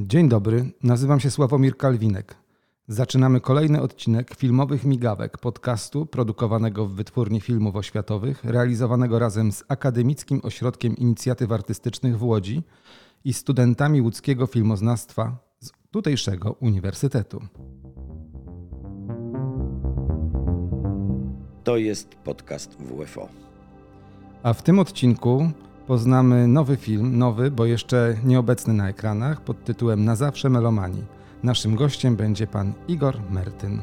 Dzień dobry, nazywam się Sławomir Kalwinek. Zaczynamy kolejny odcinek filmowych migawek podcastu produkowanego w Wytwórni Filmów Oświatowych, realizowanego razem z Akademickim Ośrodkiem Inicjatyw Artystycznych w Łodzi i studentami łódzkiego filmoznawstwa z tutejszego uniwersytetu. To jest podcast WFO. A w tym odcinku poznamy nowy film, nowy, bo jeszcze nieobecny na ekranach, pod tytułem Na zawsze melomanii. Naszym gościem będzie pan Igor Mertyn.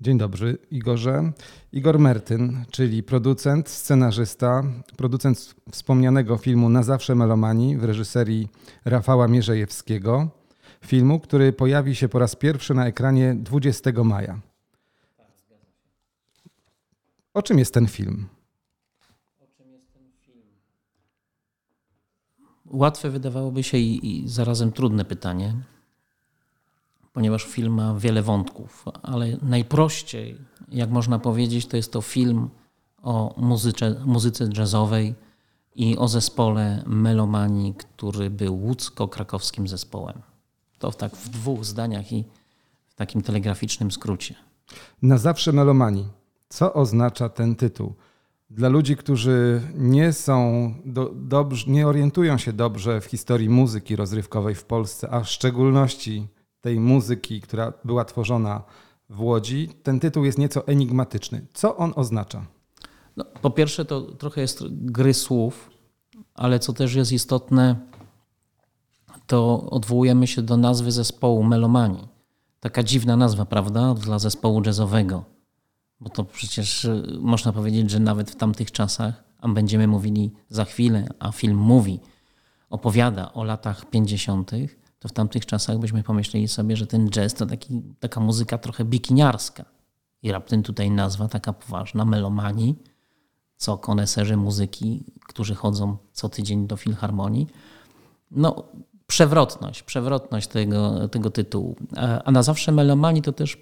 Dzień dobry, Igorze. Igor Mertyn, czyli producent, scenarzysta, producent wspomnianego filmu Na zawsze melomanii w reżyserii Rafała Mierzejewskiego. Filmu, który pojawi się po raz pierwszy na ekranie 20 maja. O czym jest ten film? Łatwe wydawałoby się i, i zarazem trudne pytanie, ponieważ film ma wiele wątków, ale najprościej, jak można powiedzieć, to jest to film o muzyce, muzyce jazzowej i o zespole Melomanii, który był łódzko-krakowskim zespołem. To w tak w dwóch zdaniach i w takim telegraficznym skrócie. Na zawsze melomanii. Co oznacza ten tytuł? Dla ludzi, którzy nie są do, dobrze, nie orientują się dobrze w historii muzyki rozrywkowej w Polsce, a w szczególności tej muzyki, która była tworzona w Łodzi, ten tytuł jest nieco enigmatyczny. Co on oznacza? No, po pierwsze, to trochę jest gry słów, ale co też jest istotne, to odwołujemy się do nazwy zespołu Melomanii. Taka dziwna nazwa, prawda, dla zespołu jazzowego. Bo to przecież y, można powiedzieć, że nawet w tamtych czasach, a będziemy mówili za chwilę, a film mówi, opowiada o latach 50., to w tamtych czasach byśmy pomyśleli sobie, że ten jazz to taki, taka muzyka trochę bikiniarska. I raptem tutaj nazwa taka poważna, melomanii, co koneserzy muzyki, którzy chodzą co tydzień do filharmonii. No, przewrotność, przewrotność tego, tego tytułu. A na zawsze melomanii to też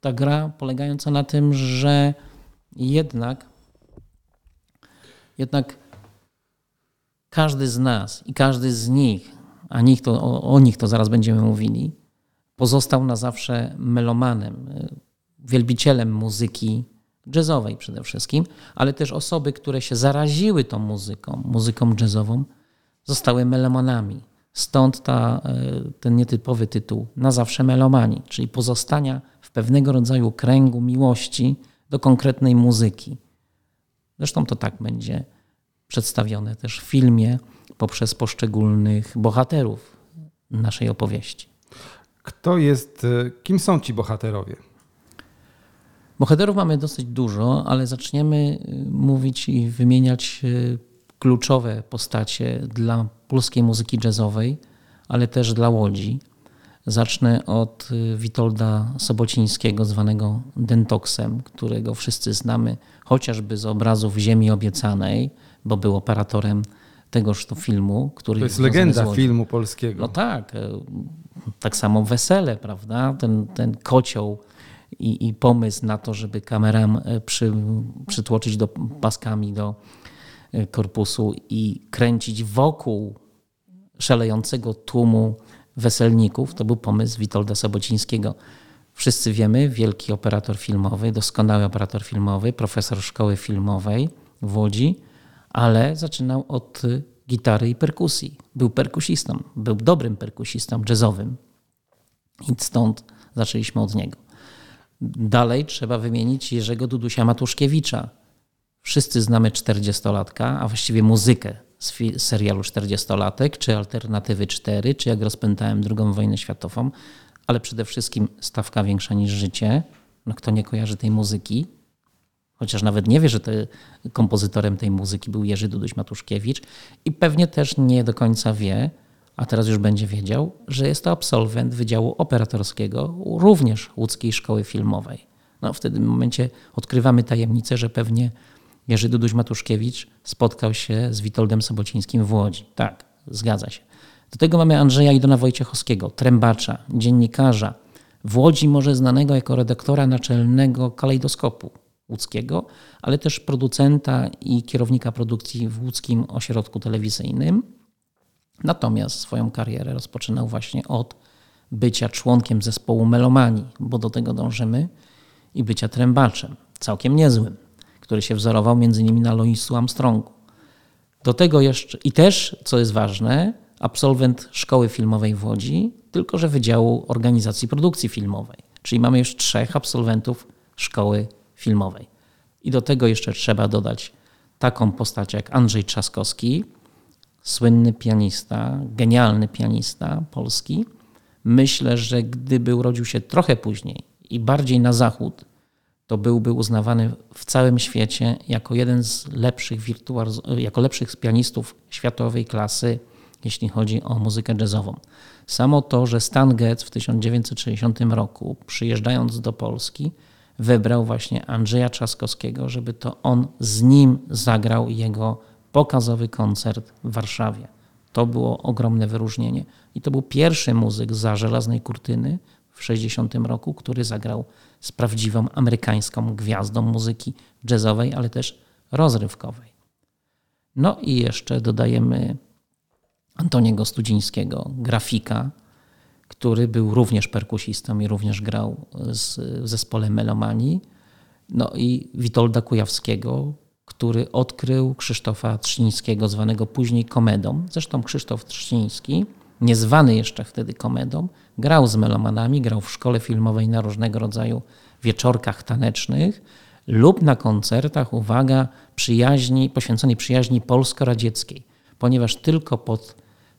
ta gra polegająca na tym, że jednak, jednak każdy z nas i każdy z nich, a nich to, o, o nich to zaraz będziemy mówili, pozostał na zawsze melomanem, wielbicielem muzyki jazzowej przede wszystkim, ale też osoby, które się zaraziły tą muzyką, muzyką jazzową, zostały melomanami. Stąd ta, ten nietypowy tytuł na zawsze melomanii, czyli pozostania pewnego rodzaju kręgu miłości do konkretnej muzyki. Zresztą to tak będzie przedstawione też w filmie poprzez poszczególnych bohaterów naszej opowieści. Kto jest, kim są ci bohaterowie? Bohaterów mamy dosyć dużo, ale zaczniemy mówić i wymieniać kluczowe postacie dla polskiej muzyki jazzowej, ale też dla Łodzi. Zacznę od Witolda Sobocińskiego, zwanego Dentoksem, którego wszyscy znamy chociażby z obrazów Ziemi Obiecanej, bo był operatorem tegoż to filmu. Który to jest legenda filmu polskiego. No tak, tak samo Wesele, prawda? Ten, ten kocioł i, i pomysł na to, żeby kamerę przy, przytłoczyć do, paskami do korpusu i kręcić wokół szalejącego tłumu weselników. To był pomysł Witolda Sobocińskiego. Wszyscy wiemy, wielki operator filmowy, doskonały operator filmowy, profesor szkoły filmowej w Łodzi, ale zaczynał od gitary i perkusji. Był perkusistą, był dobrym perkusistą jazzowym. I stąd zaczęliśmy od niego. Dalej trzeba wymienić Jerzego Dudusia Matuszkiewicza. Wszyscy znamy 40-latka, a właściwie muzykę z serialu 40-latek, czy Alternatywy 4, czy jak rozpętałem II wojnę światową, ale przede wszystkim Stawka większa niż życie. No, kto nie kojarzy tej muzyki, chociaż nawet nie wie, że te, kompozytorem tej muzyki był Jerzy Duduś Matuszkiewicz i pewnie też nie do końca wie, a teraz już będzie wiedział, że jest to absolwent Wydziału Operatorskiego również Łódzkiej Szkoły Filmowej. No, w tym momencie odkrywamy tajemnicę, że pewnie Jerzy Duduś Matuszkiewicz spotkał się z Witoldem Sobocińskim w Łodzi. Tak, zgadza się. Do tego mamy Andrzeja Idona Wojciechowskiego, trębacza, dziennikarza, w Łodzi może znanego jako redaktora naczelnego kalejdoskopu łódzkiego, ale też producenta i kierownika produkcji w łódzkim ośrodku telewizyjnym. Natomiast swoją karierę rozpoczynał właśnie od bycia członkiem zespołu Melomanii, bo do tego dążymy, i bycia trębaczem, całkiem niezłym, który się wzorował między innymi na Louisu Armstrongu. Do tego jeszcze, i też, co jest ważne, absolwent szkoły filmowej w Łodzi, tylko że Wydziału Organizacji Produkcji Filmowej. Czyli mamy już trzech absolwentów szkoły filmowej. I do tego jeszcze trzeba dodać taką postać jak Andrzej Trzaskowski, słynny pianista, genialny pianista polski. Myślę, że gdyby urodził się trochę później i bardziej na zachód, to byłby uznawany w całym świecie jako jeden z lepszych wirtuoz, jako lepszych pianistów światowej klasy, jeśli chodzi o muzykę jazzową. Samo to, że Stan Getz w 1960 roku, przyjeżdżając do Polski, wybrał właśnie Andrzeja Trzaskowskiego, żeby to on z nim zagrał jego pokazowy koncert w Warszawie. To było ogromne wyróżnienie. I to był pierwszy muzyk za żelaznej kurtyny w 60 roku, który zagrał z prawdziwą amerykańską gwiazdą muzyki jazzowej, ale też rozrywkowej. No i jeszcze dodajemy Antoniego Studzińskiego, grafika, który był również perkusistą i również grał z, w zespole Melomanii. No i Witolda Kujawskiego, który odkrył Krzysztofa Trzcińskiego, zwanego później Komedą. Zresztą Krzysztof Trzciński, niezwany jeszcze wtedy Komedą, grał z melomanami, grał w szkole filmowej na różnego rodzaju wieczorkach tanecznych lub na koncertach, uwaga, przyjaźni, poświęconej przyjaźni polsko-radzieckiej, ponieważ tylko pod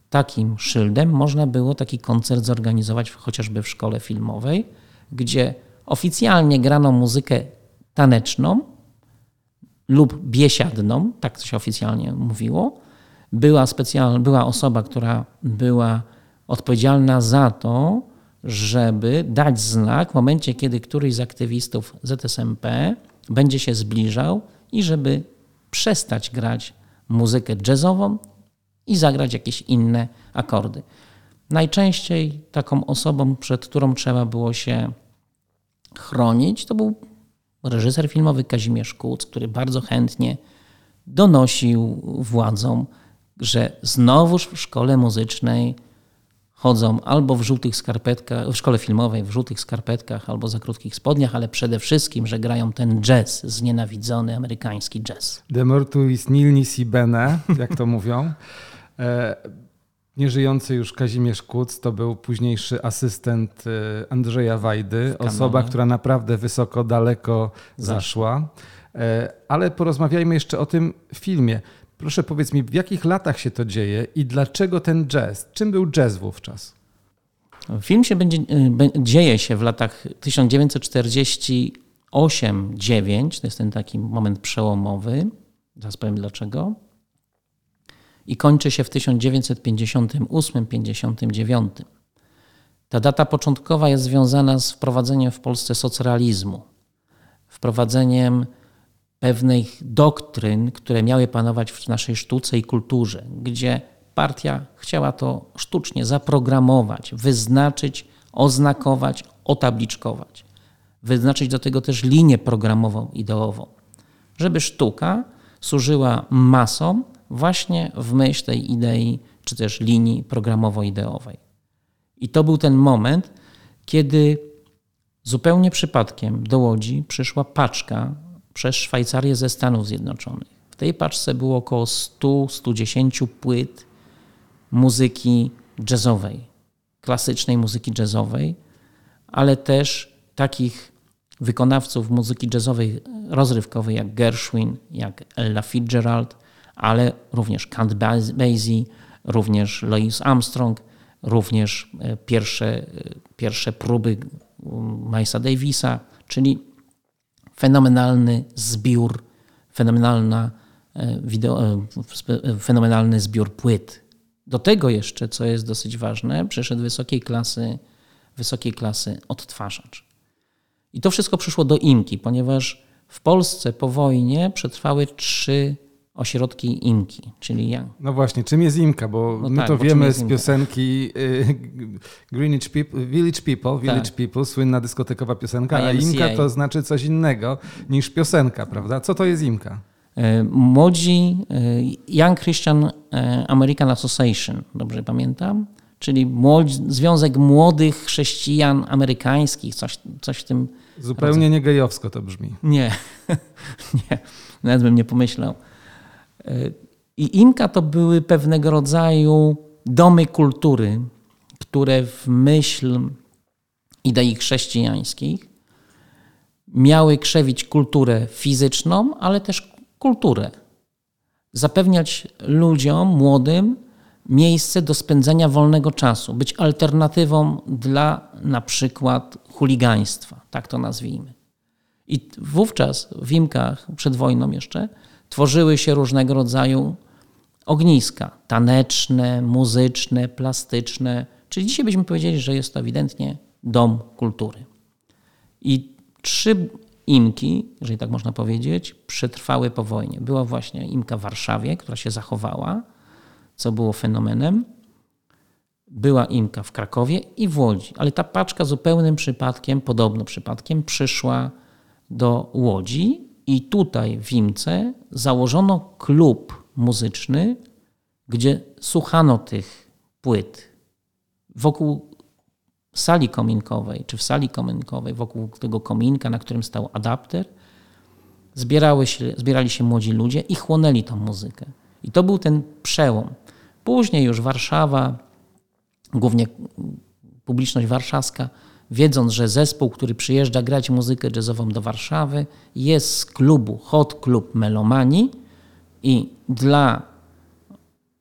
takim szyldem można było taki koncert zorganizować chociażby w szkole filmowej, gdzie oficjalnie grano muzykę taneczną lub biesiadną, tak to się oficjalnie mówiło. Była, specjalna, była osoba, która była odpowiedzialna za to, żeby dać znak w momencie, kiedy któryś z aktywistów ZSMP będzie się zbliżał i żeby przestać grać muzykę jazzową i zagrać jakieś inne akordy. Najczęściej taką osobą, przed którą trzeba było się chronić, to był reżyser filmowy Kazimierz Kuc, który bardzo chętnie donosił władzom, że znowuż w szkole muzycznej chodzą albo w żółtych skarpetkach, w szkole filmowej w żółtych skarpetkach albo za krótkich spodniach, ale przede wszystkim, że grają ten jazz, znienawidzony amerykański jazz. De mortuis nil nisi bene, jak to mówią. E, nieżyjący już Kazimierz Kuc to był późniejszy asystent e, Andrzeja Wajdy, osoba, która naprawdę wysoko, daleko zaszła. E, ale porozmawiajmy jeszcze o tym filmie. Proszę powiedz mi, w jakich latach się to dzieje i dlaczego ten jazz? Czym był jazz wówczas? Film się będzie, dzieje się w latach 1948-9, to jest ten taki moment przełomowy. Zaraz powiem dlaczego i kończy się w 1958-59. Ta data początkowa jest związana z wprowadzeniem w Polsce socrealizmu, wprowadzeniem pewnych doktryn, które miały panować w naszej sztuce i kulturze, gdzie partia chciała to sztucznie zaprogramować, wyznaczyć, oznakować, otabliczkować. Wyznaczyć do tego też linię programową, ideową, żeby sztuka służyła masom, właśnie w myśl tej idei, czy też linii programowo-ideowej. I to był ten moment, kiedy zupełnie przypadkiem do Łodzi przyszła paczka przez Szwajcarię ze Stanów Zjednoczonych. W tej paczce było około 100-110 płyt muzyki jazzowej, klasycznej muzyki jazzowej, ale też takich wykonawców muzyki jazzowej rozrywkowej jak Gershwin, jak Ella Fitzgerald, ale również Count Basie, również Louis Armstrong, również e, pierwsze, e, pierwsze próby Milesa Davisa, czyli fenomenalny zbiór, fenomenalna e, wideo, fenomenalny zbiór płyt. Do tego jeszcze, co jest dosyć ważne, przyszedł wysokiej klasy, wysokiej klasy odtwarzacz. I to wszystko przyszło do Imki, ponieważ w Polsce po wojnie przetrwały trzy ośrodki IMKI, czyli ja. No właśnie, czym jest IMKA? Bo No my tak, to bo wiemy z piosenki y, Greenwich People, Village People, Village Tak. People, słynna dyskotekowa piosenka, a. IMKA to znaczy coś innego niż piosenka, prawda? Co to jest IMKA? E, Młodzi e, Young Christian e, American Association, dobrze pamiętam? Czyli młodzi, Związek Młodych Chrześcijan Amerykańskich, coś, coś w tym. Zupełnie nie gejowsko to brzmi. Nie, nie, nawet bym nie pomyślał. I IMKA to były pewnego rodzaju domy kultury, które w myśl idei chrześcijańskich miały krzewić kulturę fizyczną, ale też kulturę. Zapewniać ludziom młodym miejsce do spędzania wolnego czasu, być alternatywą dla na przykład chuligaństwa, tak to nazwijmy. I wówczas w Imkach, przed wojną jeszcze, tworzyły się różnego rodzaju ogniska taneczne, muzyczne, plastyczne. Czyli dzisiaj byśmy powiedzieli, że jest to ewidentnie dom kultury. I trzy imki, jeżeli tak można powiedzieć, przetrwały po wojnie. Była właśnie imka w Warszawie, która się zachowała, co było fenomenem. Była imka w Krakowie i w Łodzi, ale ta paczka zupełnym przypadkiem, podobno przypadkiem, przyszła do Łodzi i tutaj w Imce założono klub muzyczny, gdzie słuchano tych płyt wokół sali kominkowej, czy w sali kominkowej, wokół tego kominka, na którym stał adapter, zbierały się, zbierali się młodzi ludzie i chłonęli tą muzykę. I to był ten przełom. Później już Warszawa, głównie publiczność warszawska, wiedząc, że zespół, który przyjeżdża grać muzykę jazzową do Warszawy, jest z klubu Hot Club Melomanii i dla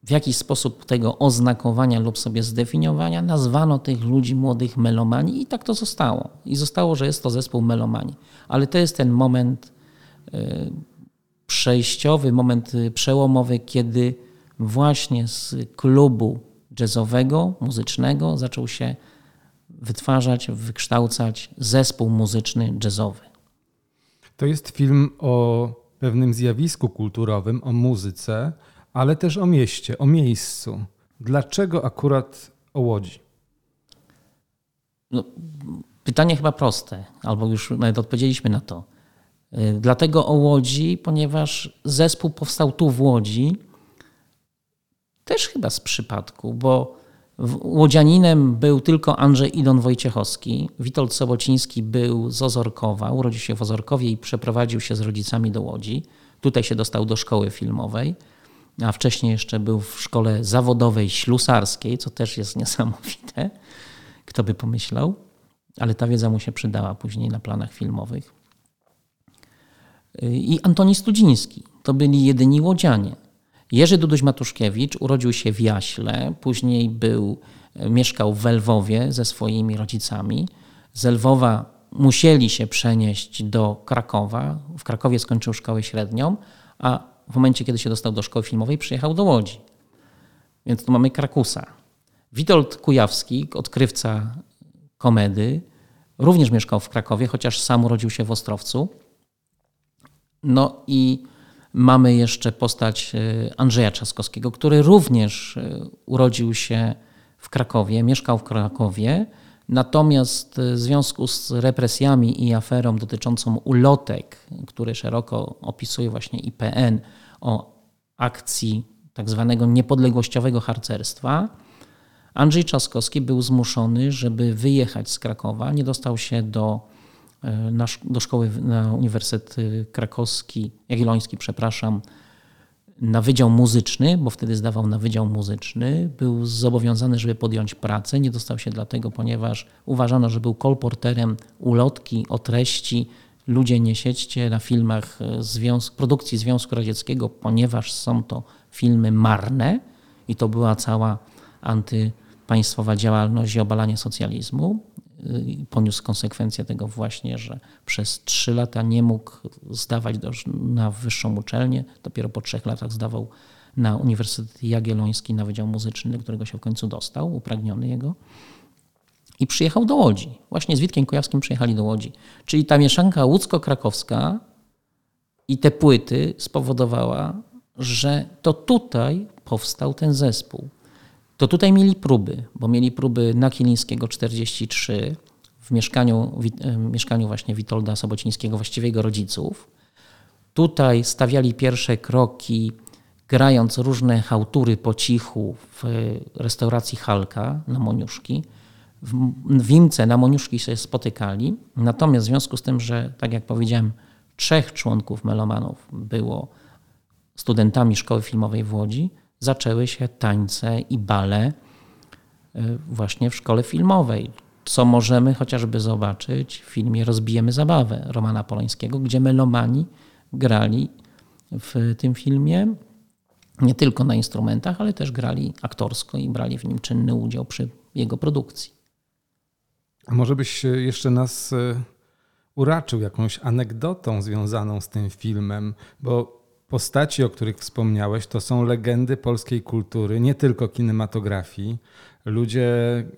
w jakiś sposób tego oznakowania lub sobie zdefiniowania nazwano tych ludzi młodych melomani i tak to zostało. I zostało, że jest to zespół melomani. Ale to jest ten moment y, przejściowy, moment y, przełomowy, kiedy właśnie z klubu jazzowego, muzycznego zaczął się wytwarzać, wykształcać zespół muzyczny jazzowy. To jest film o pewnym zjawisku kulturowym, o muzyce, ale też o mieście, o miejscu. Dlaczego akurat o Łodzi? No, pytanie chyba proste, albo już nawet odpowiedzieliśmy na to. Y, Dlatego o Łodzi, ponieważ zespół powstał tu w Łodzi, też chyba z przypadku, bo łodzianinem był tylko Andrzej Idon Wojciechowski. Witold Sobociński był z Ozorkowa, urodził się w Ozorkowie i przeprowadził się z rodzicami do Łodzi. Tutaj się dostał do szkoły filmowej, a wcześniej jeszcze był w szkole zawodowej ślusarskiej, co też jest niesamowite. Kto by pomyślał, ale ta wiedza mu się przydała później na planach filmowych. I Antoni Studziński to byli jedyni łodzianie. Jerzy Duduś Matuszkiewicz urodził się w Jaśle, później był, mieszkał w Lwowie ze swoimi rodzicami. Z Lwowa musieli się przenieść do Krakowa. W Krakowie skończył szkołę średnią, a w momencie, kiedy się dostał do szkoły filmowej, przyjechał do Łodzi. Więc tu mamy Krakusa. Witold Kujawski, odkrywca komedy, również mieszkał w Krakowie, chociaż sam urodził się w Ostrowcu. No i mamy jeszcze postać y, Andrzeja Trzaskowskiego, który również y, urodził się w Krakowie, mieszkał w Krakowie, natomiast y, w związku z represjami i aferą dotyczącą ulotek, które szeroko opisuje właśnie IPN o akcji tak zwanego niepodległościowego harcerstwa, Andrzej Trzaskowski był zmuszony, żeby wyjechać z Krakowa. Nie dostał się do, na, sz- do szkoły na Uniwersytet Krakowski, Jagielloński, przepraszam, na Wydział Muzyczny, bo wtedy zdawał na Wydział Muzyczny. Był zobowiązany, żeby podjąć pracę. Nie dostał się dlatego, ponieważ uważano, że był kolporterem ulotki o treści Ludzie nie siedźcie na filmach e, związk, produkcji Związku Radzieckiego, ponieważ są to filmy marne i to była cała antypaństwowa działalność i obalanie socjalizmu. Poniósł konsekwencje tego właśnie, że przez trzy lata nie mógł zdawać do, na wyższą uczelnię. Dopiero po trzech latach zdawał na Uniwersytet Jagielloński na Wydział Muzyczny, do którego się w końcu dostał, upragniony jego. I przyjechał do Łodzi. Właśnie z Witkiem Kujawskim przyjechali do Łodzi. Czyli ta mieszanka łódzko-krakowska i te płyty spowodowała, że to tutaj powstał ten zespół. To tutaj mieli próby, bo mieli próby na Kilińskiego 43 w mieszkaniu, w mieszkaniu właśnie Witolda Sobocińskiego, właściwie jego rodziców. Tutaj stawiali pierwsze kroki, grając różne hałtury po cichu w restauracji Halka na Moniuszki. W Wimce na Moniuszki się spotykali. Natomiast w związku z tym, że tak jak powiedziałem, trzech członków melomanów było studentami szkoły filmowej w Łodzi, zaczęły się tańce i bale y, właśnie w szkole filmowej. Co możemy chociażby zobaczyć w filmie Rozbijemy zabawę Romana Polońskiego, gdzie melomani grali w tym filmie nie tylko na instrumentach, ale też grali aktorsko i brali w nim czynny udział przy jego produkcji. A może byś jeszcze nas y, uraczył jakąś anegdotą związaną z tym filmem, bo postaci, o których wspomniałeś, to są legendy polskiej kultury, nie tylko kinematografii. Ludzie,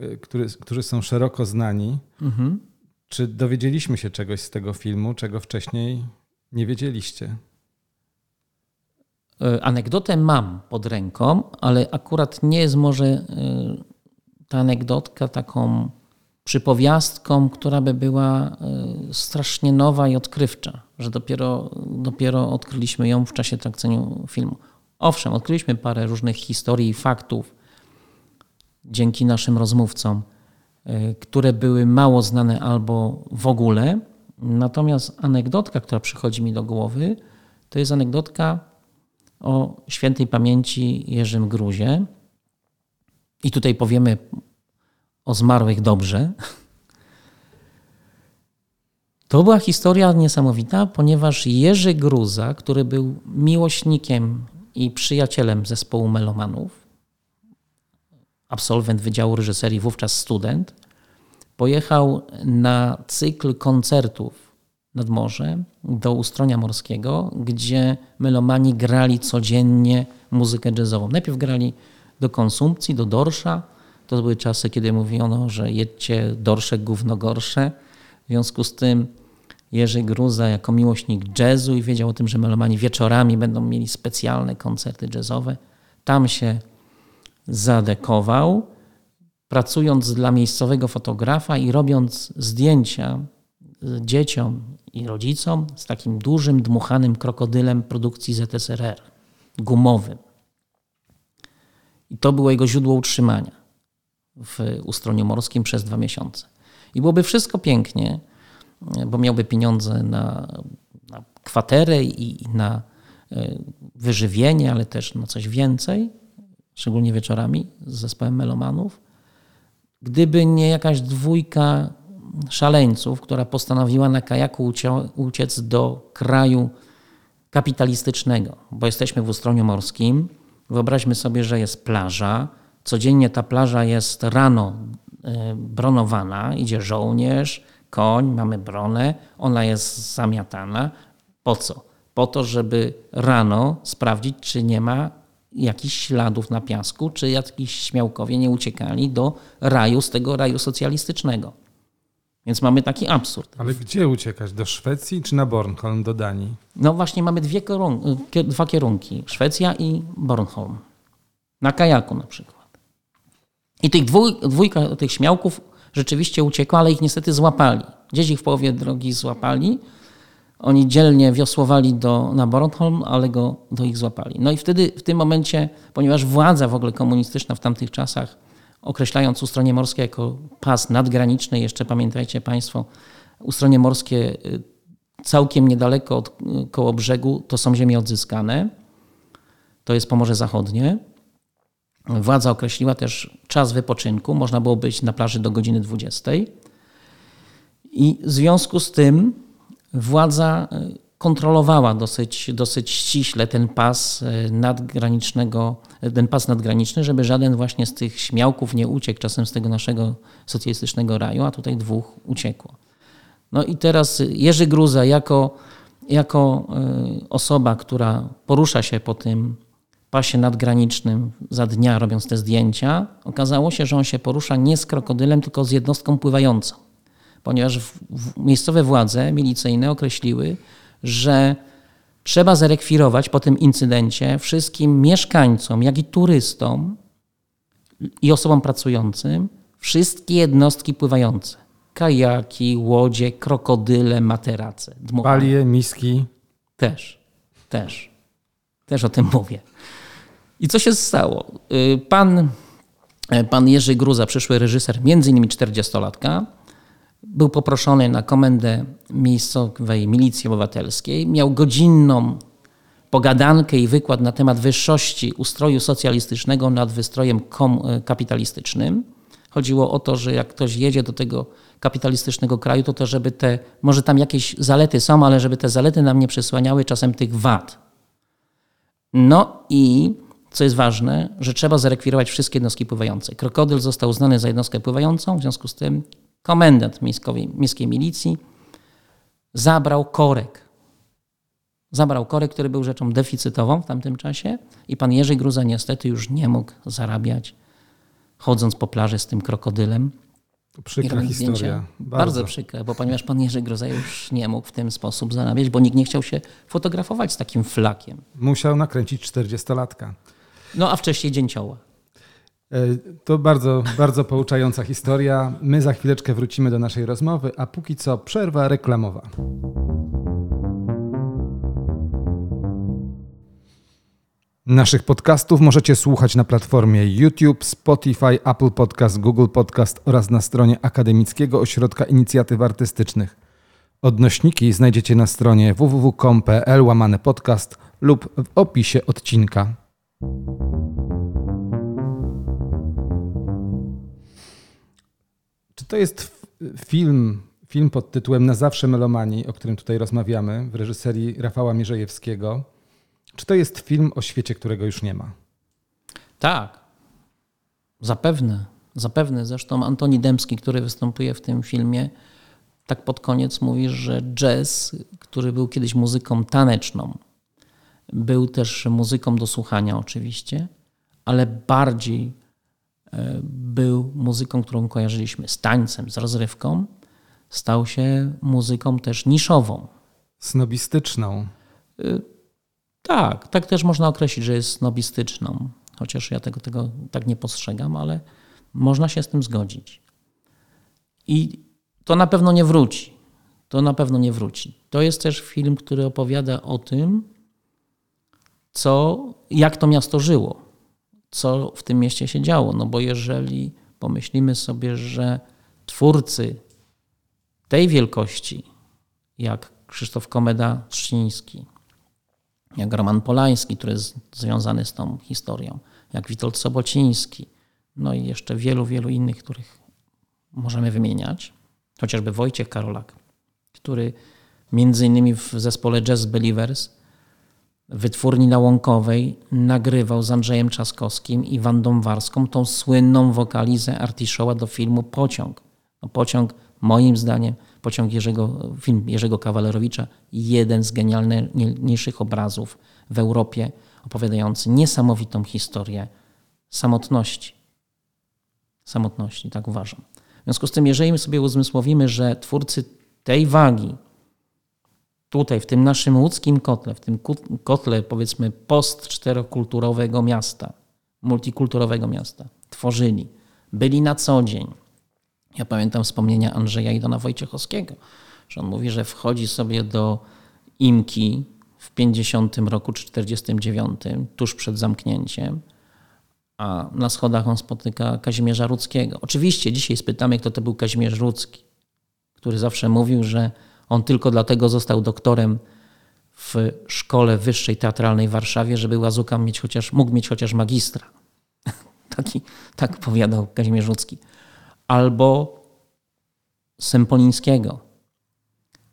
y, który, którzy są szeroko znani. Mhm. Czy dowiedzieliśmy się czegoś z tego filmu, czego wcześniej nie wiedzieliście? E, anegdotę mam pod ręką, ale akurat nie jest może e, ta anegdotka taką przypowiastką, która by była e, strasznie nowa i odkrywcza, że dopiero, dopiero odkryliśmy ją w czasie traktowania filmu. Owszem, odkryliśmy parę różnych historii i faktów dzięki naszym rozmówcom, które były mało znane albo w ogóle. Natomiast anegdotka, która przychodzi mi do głowy, to jest anegdotka o świętej pamięci Jerzym Gruzie. I tutaj powiemy o zmarłych dobrze. To była historia niesamowita, ponieważ Jerzy Gruza, który był miłośnikiem i przyjacielem zespołu melomanów, absolwent Wydziału Reżyserii, wówczas student, pojechał na cykl koncertów nad morze do Ustronia Morskiego, gdzie melomani grali codziennie muzykę jazzową. Najpierw grali do konsumpcji, do dorsza. To były czasy, kiedy mówiono, że jedźcie dorsze gówno gorsze. W związku z tym Jerzy Gruza jako miłośnik jazzu i wiedział o tym, że melomani wieczorami będą mieli specjalne koncerty jazzowe. Tam się zadekował, pracując dla miejscowego fotografa i robiąc zdjęcia dzieciom i rodzicom z takim dużym, dmuchanym krokodylem produkcji ZSRR, gumowym. I to było jego źródło utrzymania w Ustroniu Morskim przez dwa miesiące. I byłoby wszystko pięknie, bo miałby pieniądze na, na kwaterę i, i na e, wyżywienie, ale też na coś więcej, szczególnie wieczorami z zespołem melomanów. Gdyby nie jakaś dwójka szaleńców, która postanowiła na kajaku uciec do kraju kapitalistycznego, bo jesteśmy w Ustroniu Morskim. Wyobraźmy sobie, że jest plaża. Codziennie ta plaża jest rano e, bronowana, idzie żołnierz, koń, mamy bronę, ona jest zamiatana. Po co? Po to, żeby rano sprawdzić, czy nie ma jakichś śladów na piasku, czy jakiś śmiałkowie nie uciekali do raju, z tego raju socjalistycznego. Więc mamy taki absurd. Ale gdzie uciekać? Do Szwecji czy na Bornholm, do Danii? No właśnie mamy dwie dwa kierunki. Szwecja i Bornholm. Na kajaku na przykład. I tych dwój, dwójka tych śmiałków rzeczywiście uciekła, ale ich niestety złapali. Gdzieś ich w połowie drogi złapali. Oni dzielnie wiosłowali do, na Bornholm, ale go do ich złapali. No i wtedy w tym momencie, ponieważ władza w ogóle komunistyczna w tamtych czasach określając Ustronie Morskie jako pas nadgraniczny, jeszcze pamiętajcie Państwo, Ustronie Morskie y, całkiem niedaleko od y, koło brzegu to są ziemie odzyskane, to jest Pomorze Zachodnie. Władza określiła też czas wypoczynku, można było być na plaży do godziny 20. I w związku z tym władza y, kontrolowała dosyć, dosyć ściśle ten pas e, nadgranicznego, ten pas nadgraniczny, żeby żaden właśnie z tych śmiałków nie uciekł czasem z tego naszego socjalistycznego raju, a tutaj dwóch uciekło. No i teraz Jerzy Gruza jako, jako osoba, która porusza się po tym pasie nadgranicznym za dnia, robiąc te zdjęcia, okazało się, że on się porusza nie z krokodylem, tylko z jednostką pływającą. Ponieważ w, w miejscowe władze milicyjne określiły, że Trzeba zarekwirować po tym incydencie wszystkim mieszkańcom, jak i turystom i osobom pracującym wszystkie jednostki pływające. Kajaki, łodzie, krokodyle, materace. dmuchane. Palie, miski. Też, też. Też o tym mówię. I co się stało? Y, Pan, e, pan Jerzy Gruza, przyszły reżyser, między innymi 40-latka, był poproszony na komendę miejscowej milicji obywatelskiej. Miał godzinną pogadankę i wykład na temat wyższości ustroju socjalistycznego nad wystrojem e, kapitalistycznym. Chodziło o to, że jak ktoś jedzie do tego kapitalistycznego kraju, to to, żeby te, może tam jakieś zalety są, ale żeby te zalety nam nie przysłaniały czasem tych wad. No i co jest ważne, że trzeba zarekwirować wszystkie jednostki pływające. Krokodyl został uznany za jednostkę pływającą, w związku z tym komendant miejskowej, miejskiej milicji zabrał korek. Zabrał korek, który był rzeczą deficytową w tamtym czasie i pan Jerzy Gruza niestety już nie mógł zarabiać chodząc po plaży z tym krokodylem. To przykra historia. zdjęcia. Bardzo. przykre, bo ponieważ pan Jerzy Groza już nie mógł w ten sposób zarabiać, bo nikt nie chciał się fotografować z takim flakiem. Musiał nakręcić 40-latka. No a wcześniej dzięcioła. E, To bardzo, bardzo pouczająca historia. My za chwileczkę wrócimy do naszej rozmowy, a póki co przerwa reklamowa. Naszych podcastów możecie słuchać na platformie YouTube, Spotify, Apple Podcast, Google Podcast oraz na stronie Akademickiego Ośrodka Inicjatyw Artystycznych. Odnośniki znajdziecie na stronie www.com.pl łamane podcast lub w opisie odcinka. Czy to jest film, film pod tytułem Na zawsze melomanii, o którym tutaj rozmawiamy, w reżyserii Rafała Mierzejewskiego? Czy to jest film o świecie, którego już nie ma? Tak, zapewne, zapewne. Zresztą Antoni Dębski, który występuje w tym filmie, tak pod koniec mówi, że jazz, który był kiedyś muzyką taneczną, był też muzyką do słuchania oczywiście, ale bardziej był muzyką, którą kojarzyliśmy z tańcem, z rozrywką, stał się muzyką też niszową. Snobistyczną. Tak, tak też można określić, że jest snobistyczną, chociaż ja tego, tego tak nie postrzegam, ale można się z tym zgodzić. I to na pewno nie wróci. To na pewno nie wróci. To jest też film, który opowiada o tym, co, jak to miasto żyło, co w tym mieście się działo. No bo jeżeli pomyślimy sobie, że twórcy tej wielkości, jak Krzysztof Komeda Trzciński, jak Roman Polański, który jest związany z tą historią, jak Witold Sobociński, no i jeszcze wielu, wielu innych, których możemy wymieniać. Chociażby Wojciech Karolak, który między innymi w zespole Jazz Believers wytwórni na Łąkowej nagrywał z Andrzejem Trzaskowskim i Wandą Warską tą słynną wokalizę Artiszoła do filmu Pociąg. No, Pociąg, moim zdaniem, Pociąg Jerzego, film Jerzego Kawalerowicza, jeden z genialniejszych obrazów w Europie, opowiadający niesamowitą historię samotności. Samotności, tak uważam. W związku z tym, jeżeli my sobie uzmysłowimy, że twórcy tej wagi, tutaj, w tym naszym łódzkim kotle, w tym kotle, powiedzmy, post-czterokulturowego miasta, multikulturowego miasta, tworzyli, byli na co dzień. Ja pamiętam wspomnienia Andrzeja Idona Wojciechowskiego, że on mówi, że wchodzi sobie do Imki w 50 roku czy 49, tuż przed zamknięciem, a na schodach on spotyka Kazimierza Rudzkiego. Oczywiście dzisiaj spytamy, kto to był Kazimierz Rudzki, który zawsze mówił, że on tylko dlatego został doktorem w szkole wyższej teatralnej w Warszawie, żeby Łazuka mieć chociaż, mógł mieć chociaż magistra. Taki, tak powiadał Kazimierz Rudzki. Albo Sempolińskiego,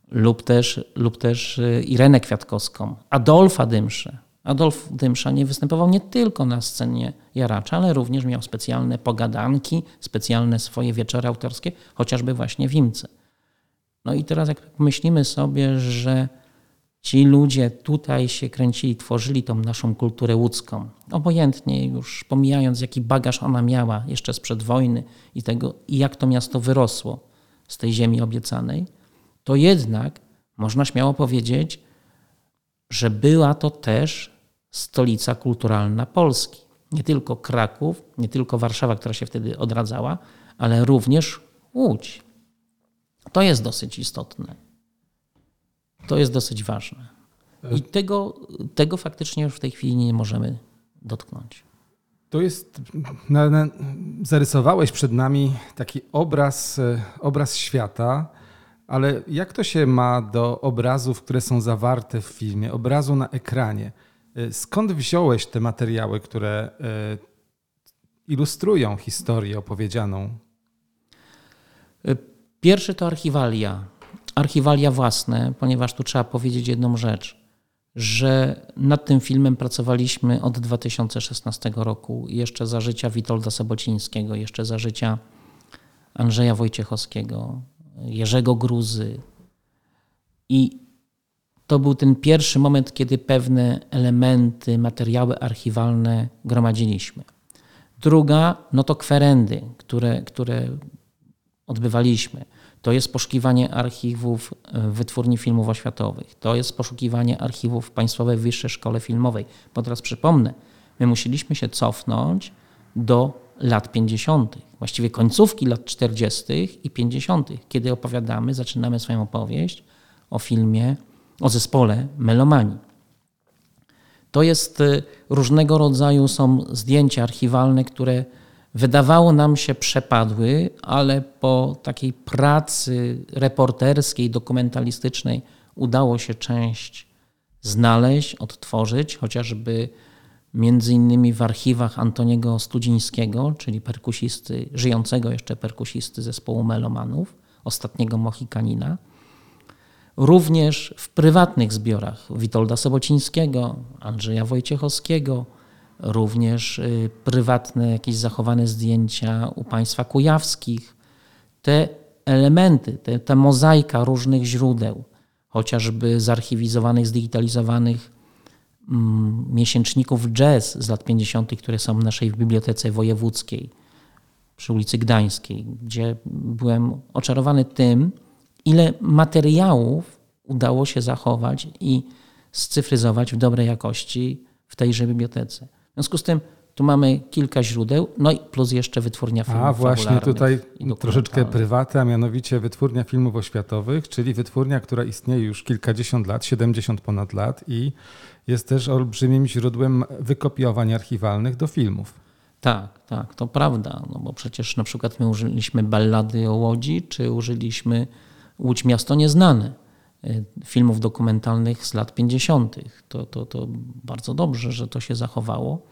lub też, lub też y, Irenę Kwiatkowską, Adolfa Dymszę. Adolf Dymsza nie występował nie tylko na scenie Jaracza, ale również miał specjalne pogadanki, specjalne swoje wieczory autorskie, chociażby właśnie w Imce. No i teraz jak myślimy sobie, że ci ludzie tutaj się kręcili, tworzyli tą naszą kulturę łódzką, obojętnie już pomijając jaki bagaż ona miała jeszcze sprzed wojny i tego, i jak to miasto wyrosło z tej ziemi obiecanej, to jednak można śmiało powiedzieć, że była to też stolica kulturalna Polski. Nie tylko Kraków, nie tylko Warszawa, która się wtedy odradzała, ale również Łódź. To jest dosyć istotne. To jest dosyć ważne. I tego, tego faktycznie już w tej chwili nie możemy dotknąć. To jest, na, na, zarysowałeś przed nami taki obraz, e, obraz świata, ale jak to się ma do obrazów, które są zawarte w filmie, obrazu na ekranie? E, skąd wziąłeś te materiały, które e, ilustrują historię opowiedzianą? Pierwszy to archiwalia. Archiwalia własne, ponieważ tu trzeba powiedzieć jedną rzecz że nad tym filmem pracowaliśmy od 2016 roku, jeszcze za życia Witolda Sobocińskiego, jeszcze za życia Andrzeja Wojciechowskiego, Jerzego Gruzy. I to był ten pierwszy moment, kiedy pewne elementy, materiały archiwalne gromadziliśmy. Druga, no to kwerendy, które, które odbywaliśmy. To jest poszukiwanie archiwów e, Wytwórni Filmów Oświatowych. To jest poszukiwanie archiwów Państwowej Wyższej Szkole Filmowej. Bo teraz przypomnę, my musieliśmy się cofnąć do lat 50., właściwie końcówki lat 40. i 50., kiedy opowiadamy, zaczynamy swoją opowieść o filmie, o zespole Melomanii. To jest e, różnego rodzaju są zdjęcia archiwalne, które wydawało nam się przepadły, ale po takiej pracy reporterskiej, dokumentalistycznej udało się część znaleźć, odtworzyć, chociażby między innymi w archiwach Antoniego Studzińskiego, czyli perkusisty, żyjącego jeszcze perkusisty zespołu Melomanów, ostatniego Mohikanina. Również w prywatnych zbiorach Witolda Sobocińskiego, Andrzeja Wojciechowskiego, również y, prywatne, jakieś zachowane zdjęcia u państwa kujawskich. Te elementy, te, ta mozaika różnych źródeł, chociażby zarchiwizowanych, zdigitalizowanych mm, miesięczników jazz z lat 50., które są w naszej bibliotece wojewódzkiej przy ulicy Gdańskiej, gdzie byłem oczarowany tym, ile materiałów udało się zachować i scyfryzować w dobrej jakości w tejże bibliotece. W związku z tym tu mamy kilka źródeł, no i plus jeszcze wytwórnia filmów A właśnie tutaj troszeczkę prywaty, a mianowicie wytwórnia filmów oświatowych, czyli wytwórnia, która istnieje już kilkadziesiąt lat, 70 ponad lat i jest też olbrzymim źródłem wykopiowań archiwalnych do filmów. Tak, tak, to prawda, no bo przecież na przykład my użyliśmy ballady o Łodzi, czy użyliśmy Łódź Miasto Nieznane filmów dokumentalnych z lat 50. To, to, to bardzo dobrze, że to się zachowało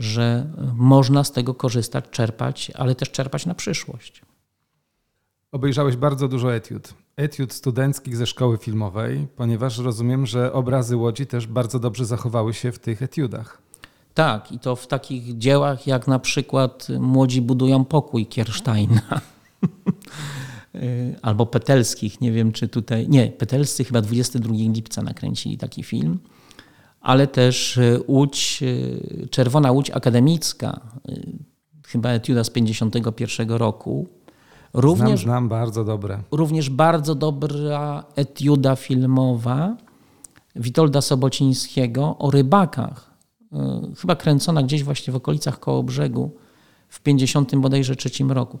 że można z tego korzystać, czerpać, ale też czerpać na przyszłość. Obejrzałeś bardzo dużo etiud. Etiud studenckich ze szkoły filmowej, ponieważ rozumiem, że obrazy Łodzi też bardzo dobrze zachowały się w tych etiudach. Tak, i to w takich dziełach jak na przykład Młodzi budują pokój Kiersteina. Albo Petelskich, nie wiem czy tutaj. Nie, Petelscy chyba 22 lipca nakręcili taki film ale też e, Łódź, e, Czerwona Łódź Akademicka, chyba etiuda z 51 roku. Również, znam, znam, bardzo dobre. Również bardzo dobra etiuda filmowa Witolda Sobocińskiego o rybakach. Chyba kręcona gdzieś właśnie w okolicach koło brzegu w 50 bodajże trzecim roku.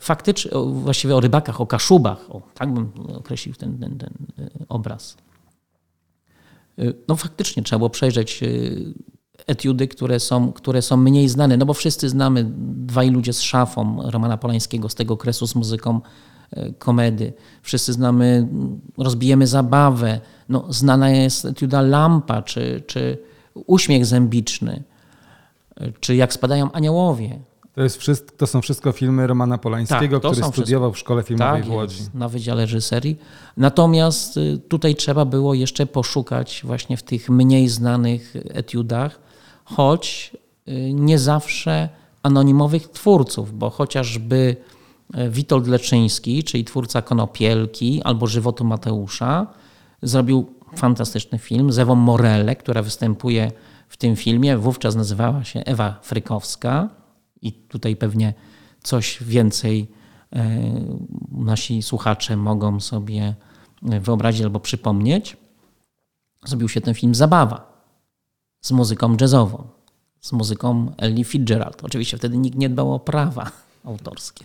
Faktycznie, właściwie o rybakach, o kaszubach, o, tak bym określił ten, ten, ten obraz. Y, no faktycznie trzeba było przejrzeć etiudy, które są, które są mniej znane, no bo wszyscy znamy Dwaj ludzie z szafą Romana Polańskiego z tego okresu z muzyką komedy. Wszyscy znamy Rozbijemy zabawę, no, znana jest etiuda Lampa, czy, czy Uśmiech zębiczny, czy Jak spadają aniołowie. To, jest wszystko, to są wszystko filmy Romana Polańskiego, tak, który studiował wszystko. w Szkole Filmowej tak w Łodzi. Jest, na Wydziale Reżyserii. Natomiast y, tutaj trzeba było jeszcze poszukać właśnie w tych mniej znanych etiudach, choć y, nie zawsze anonimowych twórców, bo chociażby y, Witold Leczyński, czyli twórca Konopielki albo Żywotu Mateusza, zrobił fantastyczny film z Ewą Morelle, która występuje w tym filmie. Wówczas nazywała się Ewa Frykowska i tutaj pewnie coś więcej e, nasi słuchacze mogą sobie wyobrazić albo przypomnieć. zrobił się ten film Zabawa z muzyką jazzową, z muzyką Ellie Fitzgerald. Oczywiście wtedy nikt nie dbał o prawa autorskie.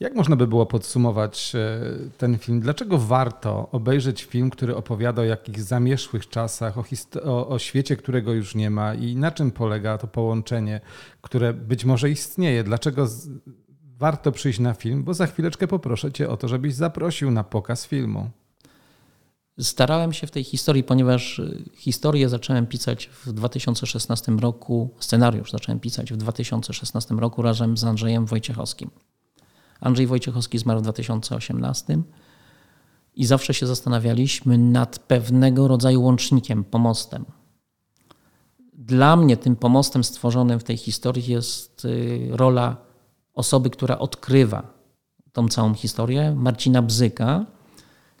Jak można by było podsumować e, ten film? Dlaczego warto obejrzeć film, który opowiada o jakichś zamieszłych czasach, o, o, o, świecie, którego już nie ma i na czym polega to połączenie, które być może istnieje? Dlaczego warto przyjść na film? Bo za chwileczkę poproszę Cię o to, żebyś zaprosił na pokaz filmu. Starałem się w tej historii, ponieważ y, historię zacząłem pisać w 2016 roku, scenariusz zacząłem pisać w 2016 roku razem z Andrzejem Wojciechowskim. Andrzej Wojciechowski zmarł w 2018 i zawsze się zastanawialiśmy nad pewnego rodzaju łącznikiem, pomostem. Dla mnie tym pomostem stworzonym w tej historii jest y, rola osoby, która odkrywa tą całą historię, Marcina Bzyka,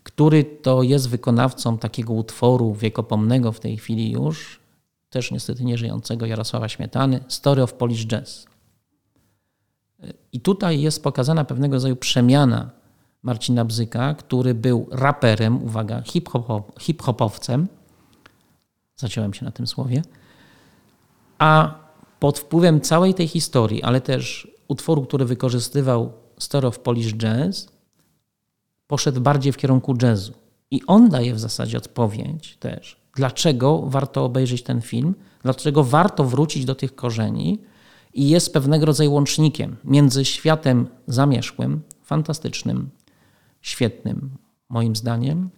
który to jest wykonawcą takiego utworu wiekopomnego w tej chwili już, też niestety nieżyjącego Jarosława Śmietany, Story of Polish Jazz. I tutaj jest pokazana pewnego rodzaju przemiana Marcina Bzyka, który był raperem, uwaga, hip-hopowcem, zaciąłem się na tym słowie, a pod wpływem całej tej historii, ale też utworu, który wykorzystywał Story of Polish Jazz, poszedł bardziej w kierunku jazzu. I on daje w zasadzie odpowiedź też, dlaczego warto obejrzeć ten film, dlaczego warto wrócić do tych korzeni i jest pewnego rodzaju łącznikiem między światem zamierzchłym, fantastycznym, świetnym, moim zdaniem,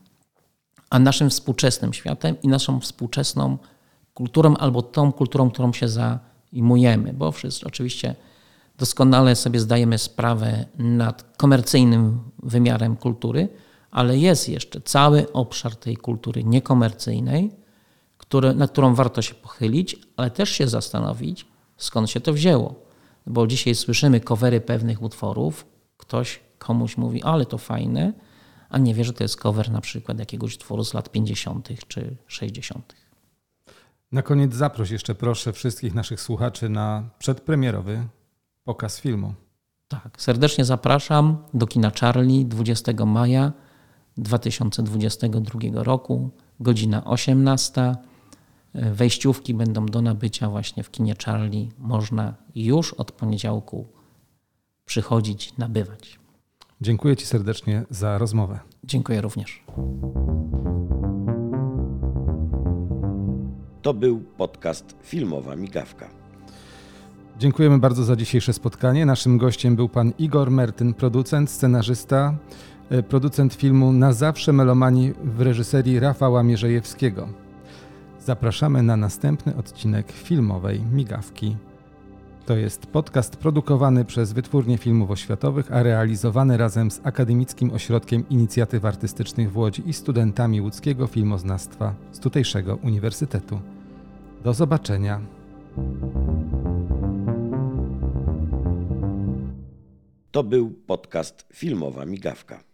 a naszym współczesnym światem i naszą współczesną kulturą albo tą kulturą, którą się zajmujemy, bo wszyscy oczywiście doskonale sobie zdajemy sprawę nad komercyjnym wymiarem kultury, ale jest jeszcze cały obszar tej kultury niekomercyjnej, który, nad którą warto się pochylić, ale też się zastanowić, skąd się to wzięło. Bo dzisiaj słyszymy covery pewnych utworów, ktoś komuś mówi, ale to fajne, a nie wie, że to jest cover na przykład jakiegoś utworu z lat 50. czy 60. Na koniec zaproś jeszcze proszę wszystkich naszych słuchaczy na przedpremierowy pokaz filmu. Tak, serdecznie zapraszam do kina Charlie 20 maja 2022 roku, godzina 18. Wejściówki będą do nabycia właśnie w kinie Charlie. Można już od poniedziałku przychodzić, nabywać. Dziękuję Ci serdecznie za rozmowę. Dziękuję również. To był podcast Filmowa Migawka. Dziękujemy bardzo za dzisiejsze spotkanie. Naszym gościem był pan Igor Mertyn, producent, scenarzysta, e, producent filmu Na zawsze melomani w reżyserii Rafała Mierzejewskiego. Zapraszamy na następny odcinek filmowej Migawki. To jest podcast produkowany przez Wytwórnię Filmów Oświatowych, a realizowany razem z Akademickim Ośrodkiem Inicjatyw Artystycznych w Łodzi i studentami łódzkiego filmoznawstwa z tutejszego uniwersytetu. Do zobaczenia. To był podcast Filmowa Migawka.